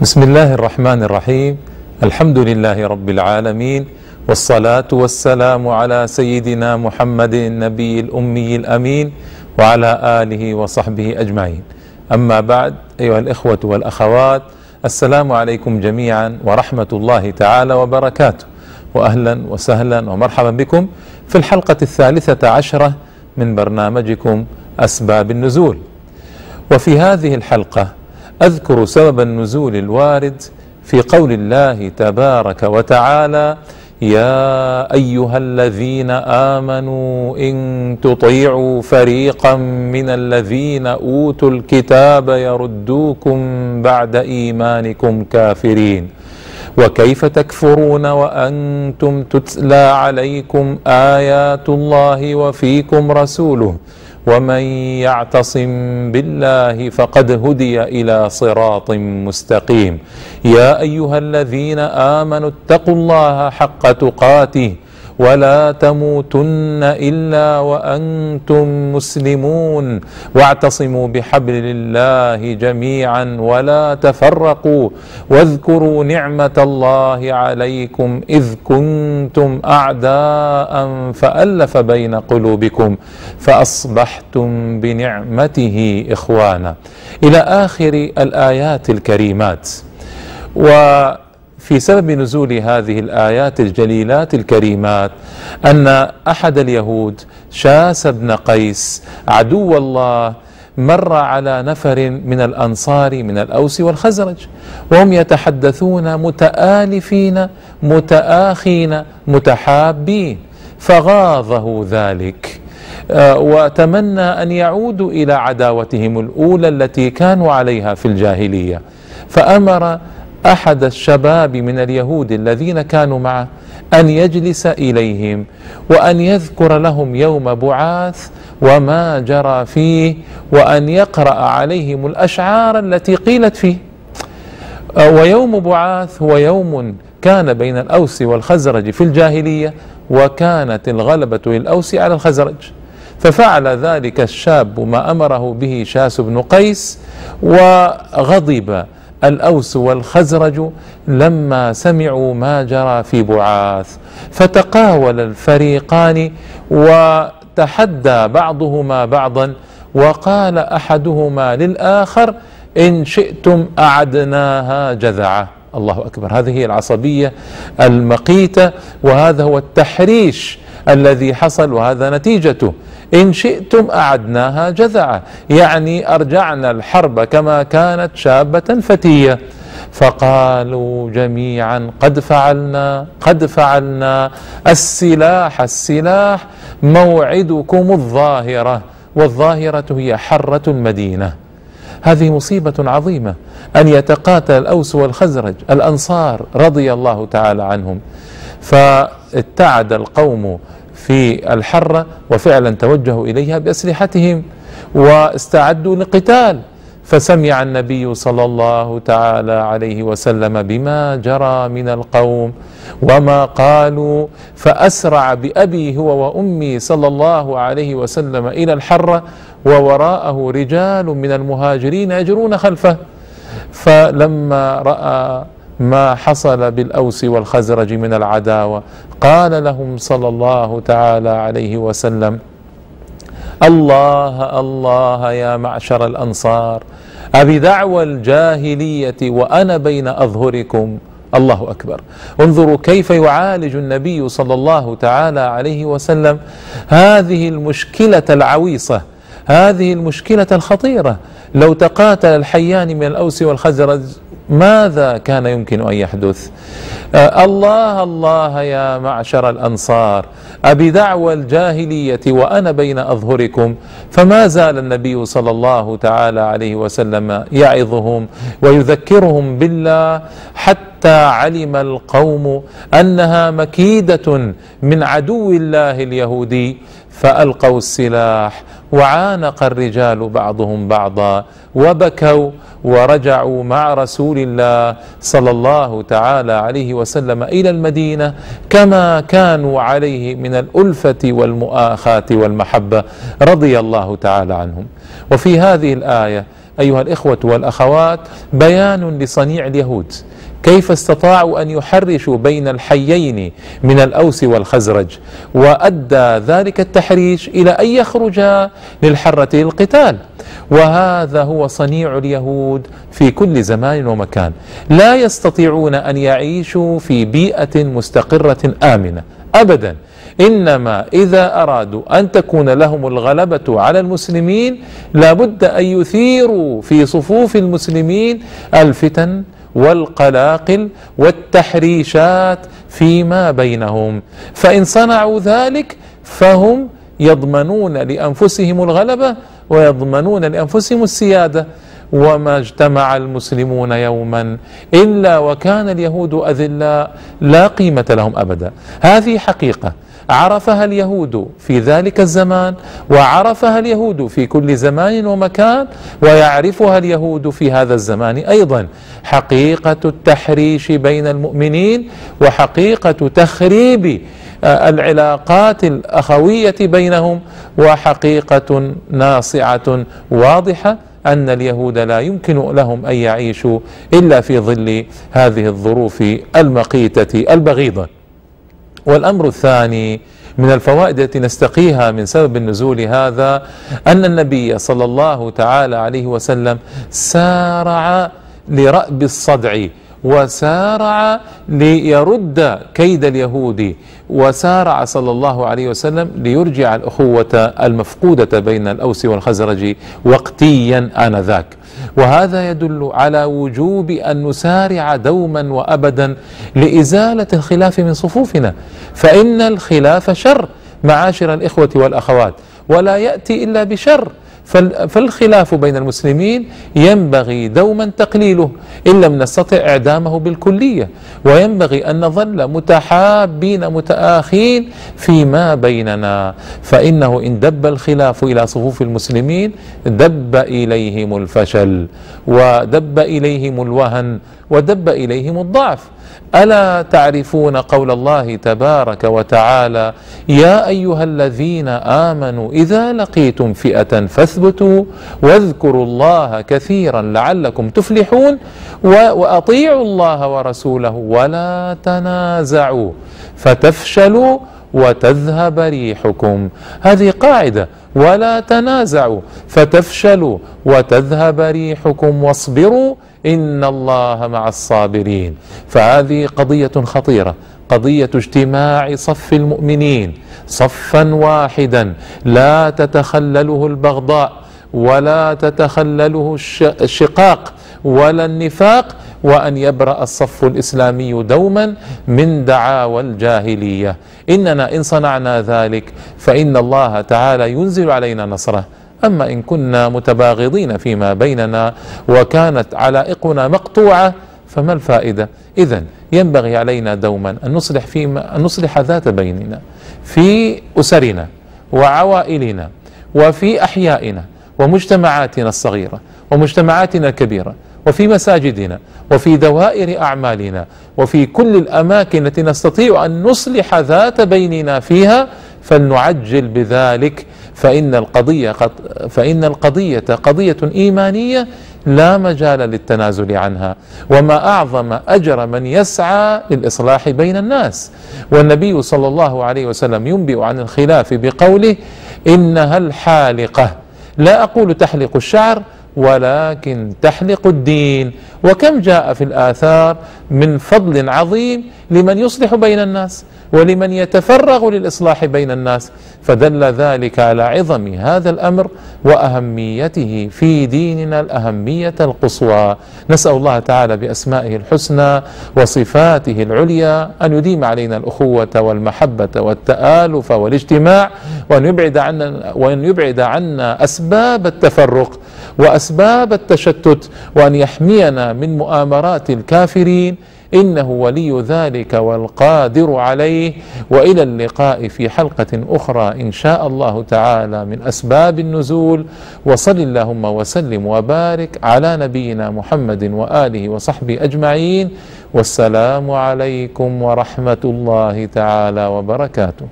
بسم الله الرحمن الرحيم الحمد لله رب العالمين والصلاة والسلام على سيدنا محمد النبي الأمي الأمين وعلى آله وصحبه أجمعين أما بعد أيها الإخوة والأخوات السلام عليكم جميعا ورحمة الله تعالى وبركاته وأهلا وسهلا ومرحبا بكم في الحلقة الثالثة عشرة من برنامجكم أسباب النزول وفي هذه الحلقة أذكر سبب النزول الوارد في قول الله تبارك وتعالى يا أيها الذين آمنوا إن تطيعوا فريقا من الذين أوتوا الكتاب يردوكم بعد إيمانكم كافرين. وكيف تكفرون وأنتم تتلى عليكم آيات الله وفيكم رسوله؟ ومن يعتصم بالله فقد هدي إلى صراط مستقيم. يا ايها الذين امنوا اتقوا الله حق تقاته ولا تموتن إلا وأنتم مسلمون واعتصموا بحبل الله جميعا ولا تفرقوا واذكروا نعمة الله عليكم إذ كنتم أعداء فألف بين قلوبكم فأصبحتم بنعمته إخوانا. إلى آخر الآيات الكريمات. و في سبب نزول هذه الآيات الجليلات الكريمات أن أحد اليهود شاس بن قيس عدو الله مر على نفر من الأنصار من الأوس والخزرج وهم يتحدثون متآلفين متآخين متحابين فغاظه ذلك. وتمنى أن يعودوا إلى عداوتهم الأولى التي كانوا عليها في الجاهلية. فأمر أحد الشباب من اليهود الذين كانوا معه أن يجلس إليهم وأن يذكر لهم يوم بعاث وما جرى فيه وأن يقرأ عليهم الأشعار التي قيلت فيه. ويوم بعاث هو يوم كان بين الأوس والخزرج في الجاهلية وكانت الغلبة للأوس على الخزرج. ففعل ذلك الشاب ما أمره به شاس بن قيس وغضب الأوس والخزرج لما سمعوا ما جرى في بعاث. فتقاول الفريقان وتحدى بعضهما بعضا وقال أحدهما للآخر إن شئتم أعدناها جذعة. الله أكبر. هذه هي العصبية المقيتة وهذا هو التحريش الذي حصل وهذا نتيجته. إن شئتم أعدناها جذعة يعني أرجعنا الحرب كما كانت شابة فتية. فقالوا جميعا قد فعلنا قد فعلنا السلاح السلاح موعدكم الظاهرة. والظاهرة هي حرة المدينة. هذه مصيبة عظيمة. أن يتقاتل الأوس والخزرج الأنصار رضي الله تعالى عنهم. فاتعد القوم في الحرة وفعلا توجهوا إليها بأسلحتهم واستعدوا لقتال فسمع النبي صلى الله تعالى عليه وسلم بما جرى من القوم وما قالوا فأسرع بأبي هو وأمي صلى الله عليه وسلم إلى الحرة ووراءه رجال من المهاجرين يجرون خلفه. فلما رأى ما حصل بالأوس والخزرج من العداوة. قال لهم صلى الله تعالى عليه وسلم الله الله يا معشر الأنصار أبدعوى الجاهلية وأنا بين أظهركم. الله أكبر. انظروا كيف يعالج النبي صلى الله تعالى عليه وسلم هذه المشكلة العويصة هذه المشكلة الخطيرة. لو تقاتل الحيان من الأوس والخزرج ماذا كان يمكن أن يحدث؟ آه الله الله يا معشر الأنصار ابدعوى الجاهلية وأنا بين أظهركم فما زال النبي صلى الله تعالى عليه وسلم يعظهم ويذكرهم بالله حتى علم القوم أنها مكيدة من عدو الله اليهودي فألقوا السلاح وعانق الرجال بعضهم بعضا وبكوا ورجعوا مع رسول الله صلى الله تعالى عليه وسلم إلى المدينة كما كانوا عليه من الألفة والمؤاخاه والمحبة رضي الله تعالى عنهم. وفي هذه الآية أيها الإخوة والأخوات بيان لصنيع اليهود كيف استطاعوا أن يحرشوا بين الحيين من الأوس والخزرج؟ وأدى ذلك التحريش إلى أن يخرجا للحرة للقتال وهذا هو صنيع اليهود في كل زمان ومكان. لا يستطيعون أن يعيشوا في بيئة مستقرة آمنة. ابدا. إنما إذا أرادوا أن تكون لهم الغلبة على المسلمين لابد أن يثيروا في صفوف المسلمين الفتن والقلاقل والتحريشات فيما بينهم. فإن صنعوا ذلك فهم يضمنون لأنفسهم الغلبة ويضمنون لأنفسهم السيادة. وما اجتمع المسلمون يوما إلا وكان اليهود أذلاء لا قيمة لهم ابدا. هذه حقيقة. عرفها اليهود في ذلك الزمان وعرفها اليهود في كل زمان ومكان ويعرفها اليهود في هذا الزمان أيضا. حقيقة التحريش بين المؤمنين وحقيقة تخريب آه، العلاقات الأخوية بينهم وحقيقة ناصعة واضحة أن اليهود لا يمكن لهم أن يعيشوا إلا في ظل هذه الظروف المقيتة البغيضة. والأمر الثاني من الفوائد التي نستقيها من سبب النزول هذا أن النبي صلى الله تعالى عليه وسلم سارع لرأب الصدع. وسارع ليرد كيد اليهود وسارع صلى الله عليه وسلم ليرجع الأخوة المفقودة بين الأوس والخزرج وقتيا آنذاك. وهذا يدل على وجوب أن نسارع دوما وأبدا لإزالة الخلاف من صفوفنا. فإن الخلاف شر معاشر الإخوة والأخوات ولا يأتي إلا بشر. فالخلاف بين المسلمين ينبغي دوما تقليله إن لم نستطع إعدامه بالكلية وينبغي أن نظل متحابين متآخين فيما بيننا. فإنه إن دب الخلاف إلى صفوف المسلمين دب إليهم الفشل ودب إليهم الوهن ودب إليهم الضعف. ألا تعرفون قول الله تبارك وتعالى يا أيها الذين آمنوا إذا لقيتم فئة فاثبتوا واذكروا الله كثيرا لعلكم تفلحون وأطيعوا الله ورسوله ولا تنازعوا فتفشلوا وتذهب ريحكم. هذه قاعدة. ولا تنازعوا. فتفشلوا. وتذهب ريحكم. واصبروا. إن الله مع الصابرين. فهذه قضية خطيرة. قضية اجتماع صف المؤمنين. صفا واحدا. لا تتخلله البغضاء. ولا تتخلله الشقاق. ولا النفاق. وأن يبرأ الصف الإسلامي دوما من دعاوى الجاهلية. إننا إن صنعنا ذلك فإن الله تعالى ينزل علينا نصره. أما إن كنا متباغضين فيما بيننا وكانت علائقنا مقطوعة فما الفائدة؟ اذا ينبغي علينا دوما أن نصلح فيما أن نصلح ذات بيننا في أسرنا وعوائلنا وفي أحيائنا ومجتمعاتنا الصغيرة ومجتمعاتنا الكبيرة. وفي مساجدنا وفي دوائر أعمالنا وفي كل الأماكن التي نستطيع أن نصلح ذات بيننا فيها فلنعجل بذلك. فإن القضية قد فإن القضية قضية إيمانية لا مجال للتنازل عنها. وما أعظم أجر من يسعى للإصلاح بين الناس. والنبي صلى الله عليه وسلم ينبئ عن الخلاف بقوله إنها الحالقة. لا أقول تحلق الشعر ولكن تحلق الدين. وكم جاء في الآثار من فضل عظيم لمن يصلح بين الناس ولمن يتفرغ للإصلاح بين الناس فدل ذلك على عظم هذا الأمر وأهميته في ديننا الأهمية القصوى. نسأل الله تعالى بأسمائه الحسنى وصفاته العليا أن يديم علينا الأخوة والمحبة والتآلف والاجتماع وأن يبعد عنا وأن يبعد عنا أسباب التفرق. وأسباب التشتت وأن يحمينا من مؤامرات الكافرين. إنه ولي ذلك والقادر عليه. وإلى اللقاء في حلقة أخرى إن شاء الله تعالى من أسباب النزول. وصل اللهم وسلم وبارك على نبينا محمد وآله وصحبه أجمعين. والسلام عليكم ورحمة الله تعالى وبركاته.